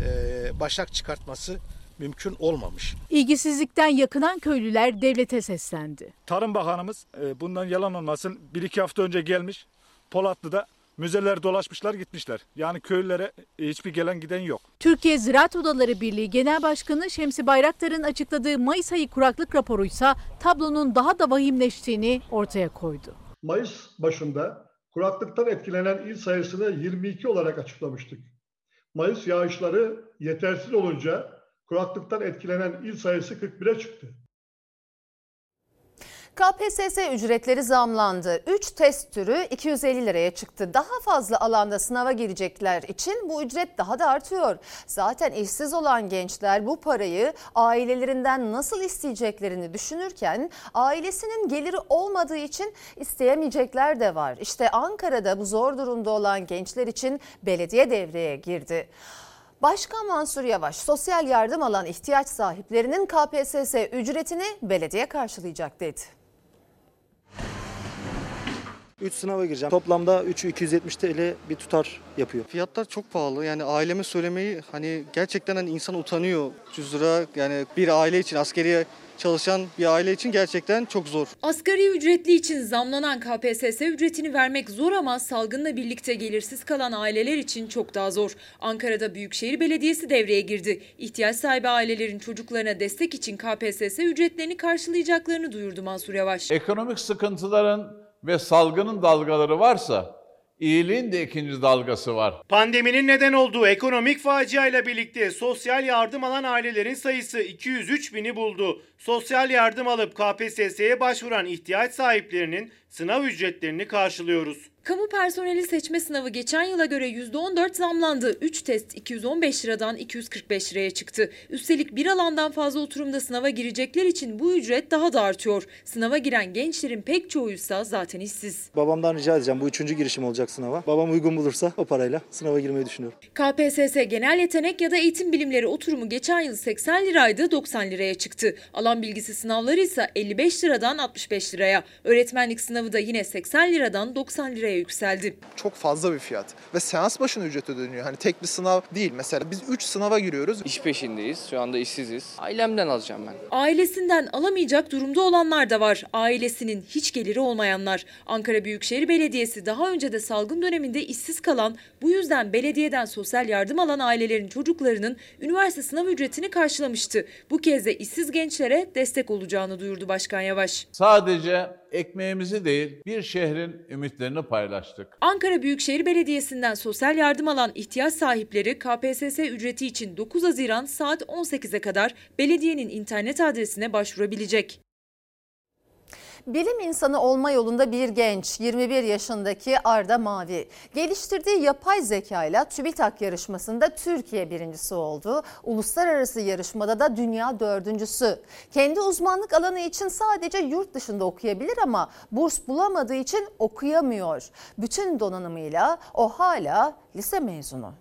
e, başak çıkartması mümkün olmamış. İlgisizlikten yakınan köylüler devlete seslendi. Tarım Bakanımız e, bundan yalan olmasın bir iki hafta önce gelmiş Polatlı'da müzeler dolaşmışlar gitmişler. Yani köylülere e, hiçbir gelen giden yok. Türkiye Ziraat Odaları Birliği Genel Başkanı Şemsi Bayraktar'ın açıkladığı Mayıs ayı kuraklık raporuysa tablonun daha da vahimleştiğini ortaya koydu. Mayıs başında kuraklıktan etkilenen il sayısını 22 olarak açıklamıştık. Mayıs yağışları yetersiz olunca kuraklıktan etkilenen il sayısı 41'e çıktı. KPSS ücretleri zamlandı. 3 test türü 250 liraya çıktı. Daha fazla alanda sınava girecekler için bu ücret daha da artıyor. Zaten işsiz olan gençler bu parayı ailelerinden nasıl isteyeceklerini düşünürken ailesinin geliri olmadığı için isteyemeyecekler de var. İşte Ankara'da bu zor durumda olan gençler için belediye devreye girdi. Başkan Mansur Yavaş sosyal yardım alan ihtiyaç sahiplerinin KPSS ücretini belediye karşılayacak dedi. 3 sınava gireceğim. Toplamda 3'ü 270 TL bir tutar yapıyor. Fiyatlar çok pahalı. Yani aileme söylemeyi hani gerçekten hani insan utanıyor. 300 lira yani bir aile için askeriye çalışan bir aile için gerçekten çok zor. Asgari ücretli için zamlanan KPSS ücretini vermek zor ama salgınla birlikte gelirsiz kalan aileler için çok daha zor. Ankara'da Büyükşehir Belediyesi devreye girdi. İhtiyaç sahibi ailelerin çocuklarına destek için KPSS ücretlerini karşılayacaklarını duyurdu Mansur Yavaş. Ekonomik sıkıntıların ve salgının dalgaları varsa iyiliğin de ikinci dalgası var. Pandeminin neden olduğu ekonomik faciayla birlikte sosyal yardım alan ailelerin sayısı 203 bini buldu. Sosyal yardım alıp KPSS'ye başvuran ihtiyaç sahiplerinin sınav ücretlerini karşılıyoruz. Kamu personeli seçme sınavı geçen yıla göre %14 zamlandı. 3 test 215 liradan 245 liraya çıktı. Üstelik bir alandan fazla oturumda sınava girecekler için bu ücret daha da artıyor. Sınava giren gençlerin pek çoğuysa zaten işsiz. Babamdan rica edeceğim bu üçüncü girişim olacak sınava. Babam uygun bulursa o parayla sınava girmeyi düşünüyorum. KPSS genel yetenek ya da eğitim bilimleri oturumu geçen yıl 80 liraydı 90 liraya çıktı. Alan bilgisi sınavları ise 55 liradan 65 liraya. Öğretmenlik sınavı da yine 80 liradan 90 liraya yükseldi. Çok fazla bir fiyat ve seans başına ücret ödeniyor. Hani tek bir sınav değil mesela biz 3 sınava giriyoruz. İş peşindeyiz. Şu anda işsiziz. Ailemden alacağım ben. Ailesinden alamayacak durumda olanlar da var. Ailesinin hiç geliri olmayanlar. Ankara Büyükşehir Belediyesi daha önce de salgın döneminde işsiz kalan, bu yüzden belediyeden sosyal yardım alan ailelerin çocuklarının üniversite sınav ücretini karşılamıştı. Bu kez de işsiz gençlere de destek olacağını duyurdu Başkan Yavaş. Sadece ekmeğimizi değil bir şehrin ümitlerini paylaştık. Ankara Büyükşehir Belediyesi'nden sosyal yardım alan ihtiyaç sahipleri KPSS ücreti için 9 Haziran saat 18'e kadar belediyenin internet adresine başvurabilecek. Bilim insanı olma yolunda bir genç 21 yaşındaki Arda Mavi geliştirdiği yapay zeka ile TÜBİTAK yarışmasında Türkiye birincisi oldu. Uluslararası yarışmada da dünya dördüncüsü. Kendi uzmanlık alanı için sadece yurt dışında okuyabilir ama burs bulamadığı için okuyamıyor. Bütün donanımıyla o hala lise mezunu.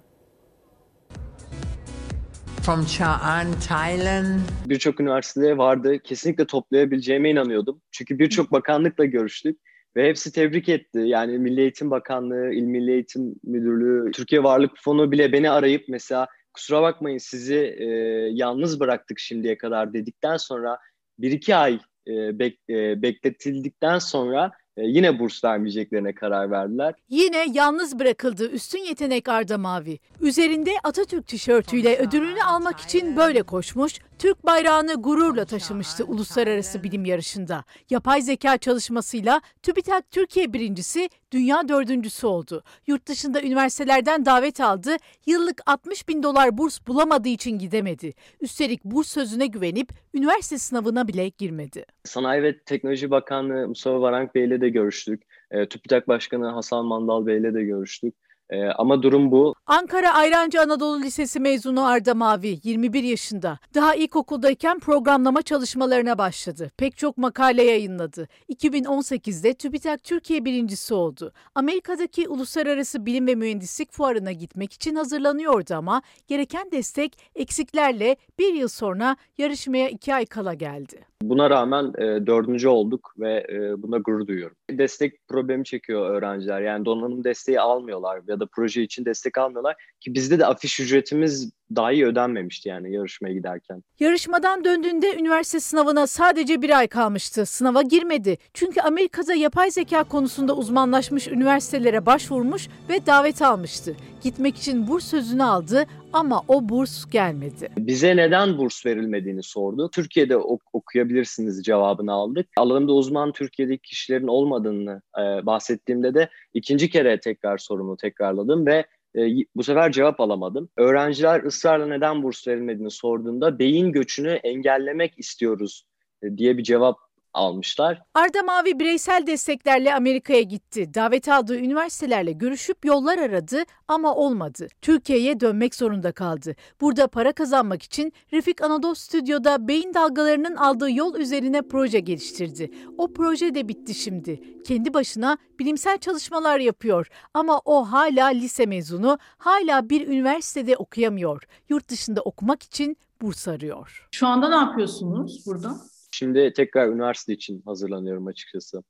From Cha'an, Thailand. Birçok üniversitede vardı. Kesinlikle toplayabileceğime inanıyordum. Çünkü birçok bakanlıkla görüştük ve hepsi tebrik etti. Yani Milli Eğitim Bakanlığı, İl Milli Eğitim Müdürlüğü, Türkiye Varlık Fonu bile beni arayıp mesela kusura bakmayın sizi e, yalnız bıraktık şimdiye kadar dedikten sonra bir iki ay e, bek, e, bekletildikten sonra yine burs vermeyeceklerine karar verdiler. Yine yalnız bırakıldı üstün yetenek Arda Mavi. Üzerinde Atatürk tişörtüyle ödülünü almak için böyle koşmuş, Türk bayrağını gururla taşımıştı uluslararası bilim yarışında. Yapay zeka çalışmasıyla TÜBİTAK Türkiye birincisi, dünya dördüncüsü oldu. Yurt dışında üniversitelerden davet aldı, yıllık 60 bin dolar burs bulamadığı için gidemedi. Üstelik burs sözüne güvenip üniversite sınavına bile girmedi. Sanayi ve Teknoloji Bakanlığı Mustafa Varank Bey ile de görüştük. E, TÜBİTAK Başkanı Hasan Mandal Bey ile de görüştük. Ee, ama durum bu. Ankara Ayrancı Anadolu Lisesi mezunu Arda Mavi 21 yaşında. Daha ilkokuldayken programlama çalışmalarına başladı. Pek çok makale yayınladı. 2018'de TÜBİTAK Türkiye birincisi oldu. Amerika'daki Uluslararası Bilim ve Mühendislik Fuarı'na gitmek için hazırlanıyordu ama gereken destek eksiklerle bir yıl sonra yarışmaya iki ay kala geldi. Buna rağmen e, dördüncü olduk ve e, buna gurur duyuyorum. Destek problemi çekiyor öğrenciler. Yani donanım desteği almıyorlar ya da proje için destek almıyorlar. Ki bizde de afiş ücretimiz dahi ödenmemişti yani yarışmaya giderken. Yarışmadan döndüğünde üniversite sınavına sadece bir ay kalmıştı. Sınava girmedi. Çünkü Amerika'da yapay zeka konusunda uzmanlaşmış üniversitelere başvurmuş ve davet almıştı. Gitmek için burs sözünü aldı ama o burs gelmedi. Bize neden burs verilmediğini sordu. Türkiye'de ok- okuyabilirsiniz cevabını aldık. Alanımda uzman Türkiye'deki kişilerin olmadığını e, bahsettiğimde de ikinci kere tekrar sorumu tekrarladım ve e, bu sefer cevap alamadım. Öğrenciler ısrarla neden burs verilmediğini sorduğunda beyin göçünü engellemek istiyoruz e, diye bir cevap almışlar. Arda Mavi bireysel desteklerle Amerika'ya gitti. Davet aldığı üniversitelerle görüşüp yollar aradı ama olmadı. Türkiye'ye dönmek zorunda kaldı. Burada para kazanmak için Refik Anadolu Stüdyo'da beyin dalgalarının aldığı yol üzerine proje geliştirdi. O proje de bitti şimdi. Kendi başına bilimsel çalışmalar yapıyor ama o hala lise mezunu, hala bir üniversitede okuyamıyor. Yurt dışında okumak için burs arıyor. Şu anda ne yapıyorsunuz burada? Şimdi tekrar üniversite için hazırlanıyorum açıkçası.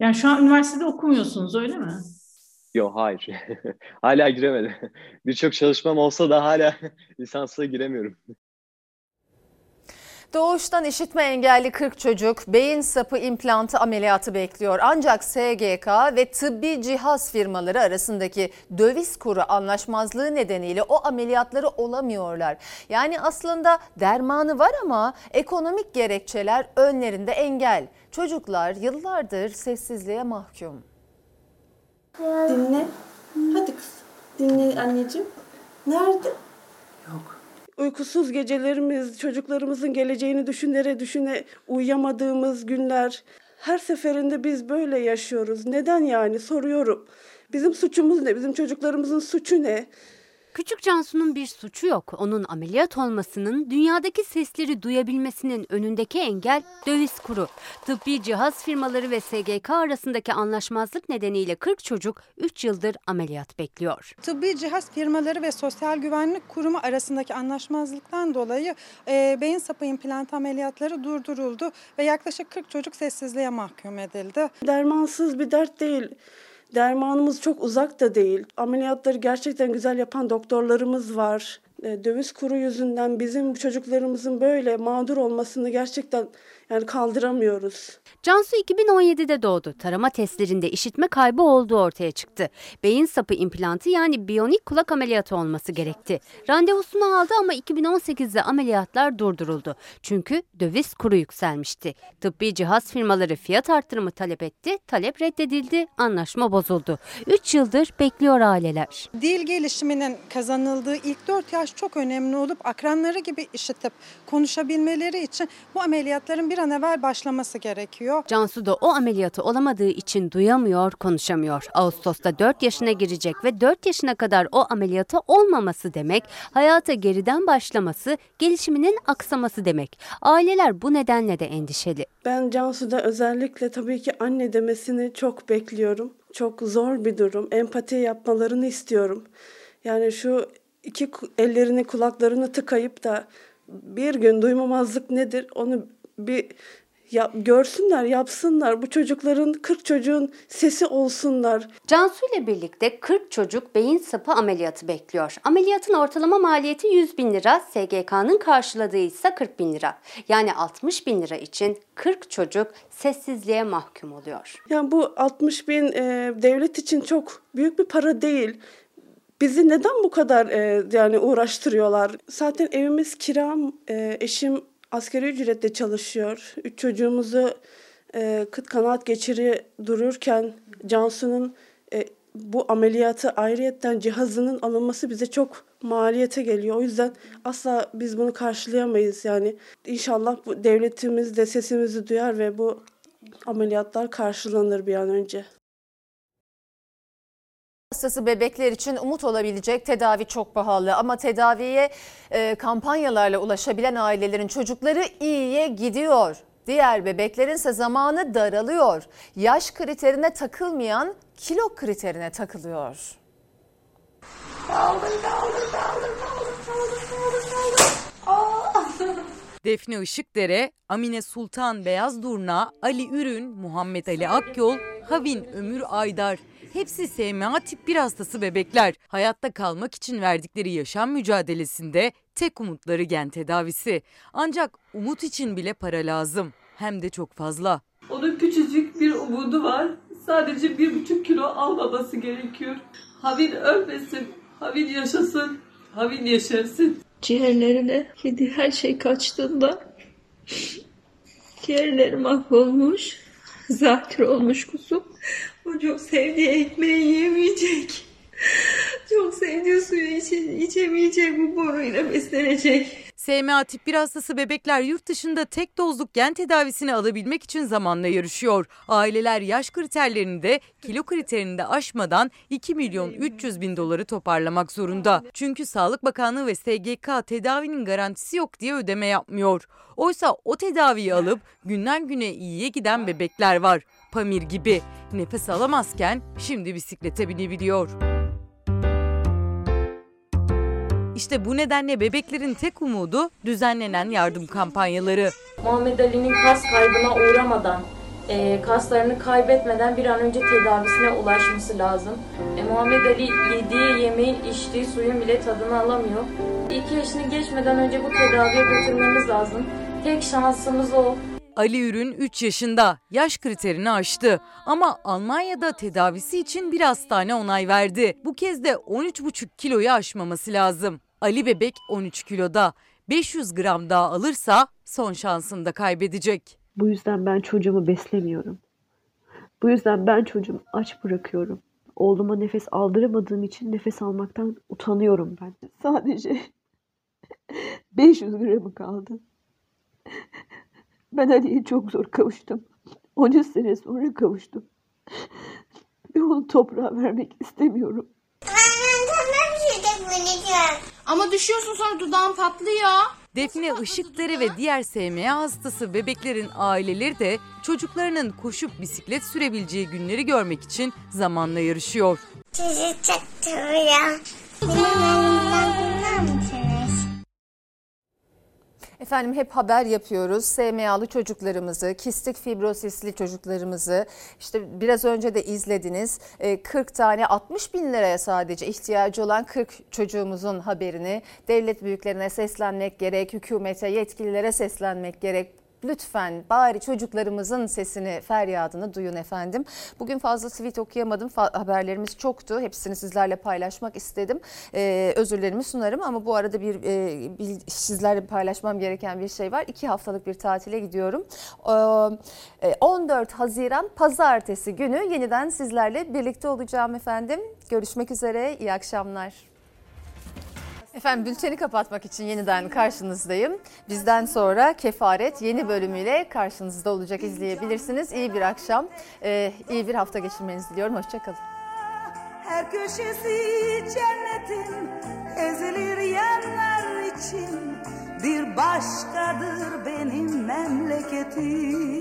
Yani şu an üniversitede okumuyorsunuz öyle mi? Yok hayır. hala giremedim. Birçok çalışmam olsa da hala lisansla giremiyorum. Doğuştan işitme engelli 40 çocuk beyin sapı implantı ameliyatı bekliyor. Ancak SGK ve tıbbi cihaz firmaları arasındaki döviz kuru anlaşmazlığı nedeniyle o ameliyatları olamıyorlar. Yani aslında dermanı var ama ekonomik gerekçeler önlerinde engel. Çocuklar yıllardır sessizliğe mahkum. Dinle. Hadi kız. Dinle anneciğim. Nerede? Uykusuz gecelerimiz, çocuklarımızın geleceğini düşünere düşüne uyuyamadığımız günler. Her seferinde biz böyle yaşıyoruz. Neden yani soruyorum. Bizim suçumuz ne? Bizim çocuklarımızın suçu ne? Küçük Cansu'nun bir suçu yok. Onun ameliyat olmasının, dünyadaki sesleri duyabilmesinin önündeki engel döviz kuru. Tıbbi cihaz firmaları ve SGK arasındaki anlaşmazlık nedeniyle 40 çocuk 3 yıldır ameliyat bekliyor. Tıbbi cihaz firmaları ve Sosyal Güvenlik Kurumu arasındaki anlaşmazlıktan dolayı e, beyin sapı implant ameliyatları durduruldu ve yaklaşık 40 çocuk sessizliğe mahkum edildi. Dermansız bir dert değil. Dermanımız çok uzak da değil. Ameliyatları gerçekten güzel yapan doktorlarımız var. E, döviz kuru yüzünden bizim çocuklarımızın böyle mağdur olmasını gerçekten yani kaldıramıyoruz. Cansu 2017'de doğdu. Tarama testlerinde işitme kaybı olduğu ortaya çıktı. Beyin sapı implantı yani biyonik kulak ameliyatı olması gerekti. Randevusunu aldı ama 2018'de ameliyatlar durduruldu. Çünkü döviz kuru yükselmişti. Tıbbi cihaz firmaları fiyat arttırımı talep etti. Talep reddedildi. Anlaşma bozuldu. 3 yıldır bekliyor aileler. Dil gelişiminin kazanıldığı ilk 4 yaş çok önemli olup akranları gibi işitip konuşabilmeleri için bu ameliyatların bir an evvel başlaması gerekiyor. Cansu da o ameliyatı olamadığı için duyamıyor, konuşamıyor. Ağustos'ta 4 yaşına girecek ve 4 yaşına kadar o ameliyata olmaması demek, hayata geriden başlaması, gelişiminin aksaması demek. Aileler bu nedenle de endişeli. Ben Cansu'da özellikle tabii ki anne demesini çok bekliyorum. Çok zor bir durum. Empati yapmalarını istiyorum. Yani şu iki ellerini kulaklarını tıkayıp da bir gün duymamazlık nedir onu bir ya, görsünler, yapsınlar. Bu çocukların 40 çocuğun sesi olsunlar. Cansu ile birlikte 40 çocuk beyin sapı ameliyatı bekliyor. Ameliyatın ortalama maliyeti 100 bin lira, SGK'nın karşıladığı ise 40 bin lira. Yani 60 bin lira için 40 çocuk sessizliğe mahkum oluyor. Yani bu 60 bin e, devlet için çok büyük bir para değil. Bizi neden bu kadar e, yani uğraştırıyorlar? Zaten evimiz kiram, e, eşim asgari ücretle çalışıyor. Üç çocuğumuzu e, kıt kanaat geçiri dururken Cansu'nun e, bu ameliyatı ayrıyetten cihazının alınması bize çok maliyete geliyor. O yüzden asla biz bunu karşılayamayız. Yani inşallah bu devletimiz de sesimizi duyar ve bu ameliyatlar karşılanır bir an önce. Hastası bebekler için umut olabilecek tedavi çok pahalı ama tedaviye e, kampanyalarla ulaşabilen ailelerin çocukları iyiye gidiyor. Diğer bebeklerin ise zamanı daralıyor. Yaş kriterine takılmayan kilo kriterine takılıyor. Defne Işıkdere, Amine Sultan Beyaz Durna, Ali Ürün, Muhammed Ali Akyol, Havin Ömür Aydar. Hepsi SMA tip 1 hastası bebekler. Hayatta kalmak için verdikleri yaşam mücadelesinde tek umutları gen tedavisi. Ancak umut için bile para lazım. Hem de çok fazla. Onun küçücük bir umudu var. Sadece bir buçuk kilo almaması gerekiyor. Havin ölmesin, Havin yaşasın, Havin yaşarsın. Ciğerlerine kedi her şey kaçtığında ciğerleri mahvolmuş, zatür olmuş kuzum. O çok sevdiği ekmeği yiyemeyecek. Çok sevdiği suyu içe, içemeyecek, bu boruyla beslenecek. SMA tip 1 hastası bebekler yurt dışında tek dozluk gen tedavisini alabilmek için zamanla yarışıyor. Aileler yaş kriterlerini de kilo kriterini de aşmadan 2 milyon 300 bin doları toparlamak zorunda. Çünkü Sağlık Bakanlığı ve SGK tedavinin garantisi yok diye ödeme yapmıyor. Oysa o tedaviyi alıp günden güne iyiye giden bebekler var. Pamir gibi. Nefes alamazken şimdi bisiklete binebiliyor. İşte bu nedenle bebeklerin tek umudu düzenlenen yardım kampanyaları. Muhammed Ali'nin kas kaybına uğramadan, e, kaslarını kaybetmeden bir an önce tedavisine ulaşması lazım. E, Muhammed Ali yediği yemeğin, içtiği suyun bile tadını alamıyor. 2 yaşını geçmeden önce bu tedaviye götürmemiz lazım. Tek şansımız o. Ali Ürün 3 yaşında yaş kriterini aştı ama Almanya'da tedavisi için bir hastane onay verdi. Bu kez de 13,5 kiloyu aşmaması lazım. Ali bebek 13 kiloda 500 gram daha alırsa son şansını da kaybedecek. Bu yüzden ben çocuğumu beslemiyorum. Bu yüzden ben çocuğumu aç bırakıyorum. Oğluma nefes aldıramadığım için nefes almaktan utanıyorum ben. Sadece 500 gramı kaldı. Ben Ali'ye çok zor kavuştum. 13 sene sonra kavuştum. Ve onu toprağa vermek istemiyorum. Ama düşüyorsun sonra dudağın patlıyor. Defne Işıkdere ve diğer SMA hastası bebeklerin aileleri de çocuklarının koşup bisiklet sürebileceği günleri görmek için zamanla yarışıyor. Sizi çok. Efendim hep haber yapıyoruz. SMA'lı çocuklarımızı, kistik fibrosisli çocuklarımızı işte biraz önce de izlediniz. Ee, 40 tane 60 bin liraya sadece ihtiyacı olan 40 çocuğumuzun haberini devlet büyüklerine seslenmek gerek, hükümete, yetkililere seslenmek gerek. Lütfen bari çocuklarımızın sesini, feryadını duyun efendim. Bugün fazla tweet okuyamadım. Haberlerimiz çoktu. Hepsini sizlerle paylaşmak istedim. Ee, özürlerimi sunarım ama bu arada bir, e, bir sizlerle paylaşmam gereken bir şey var. İki haftalık bir tatile gidiyorum. Ee, 14 Haziran Pazartesi günü yeniden sizlerle birlikte olacağım efendim. Görüşmek üzere. İyi akşamlar. Efendim bülteni kapatmak için yeniden karşınızdayım. Bizden sonra Kefaret yeni bölümüyle karşınızda olacak izleyebilirsiniz. İyi bir akşam, e, iyi bir hafta geçirmenizi diliyorum. Hoşçakalın. Her köşesi cennetin ezilir yerler için Bir başkadır benim memleketim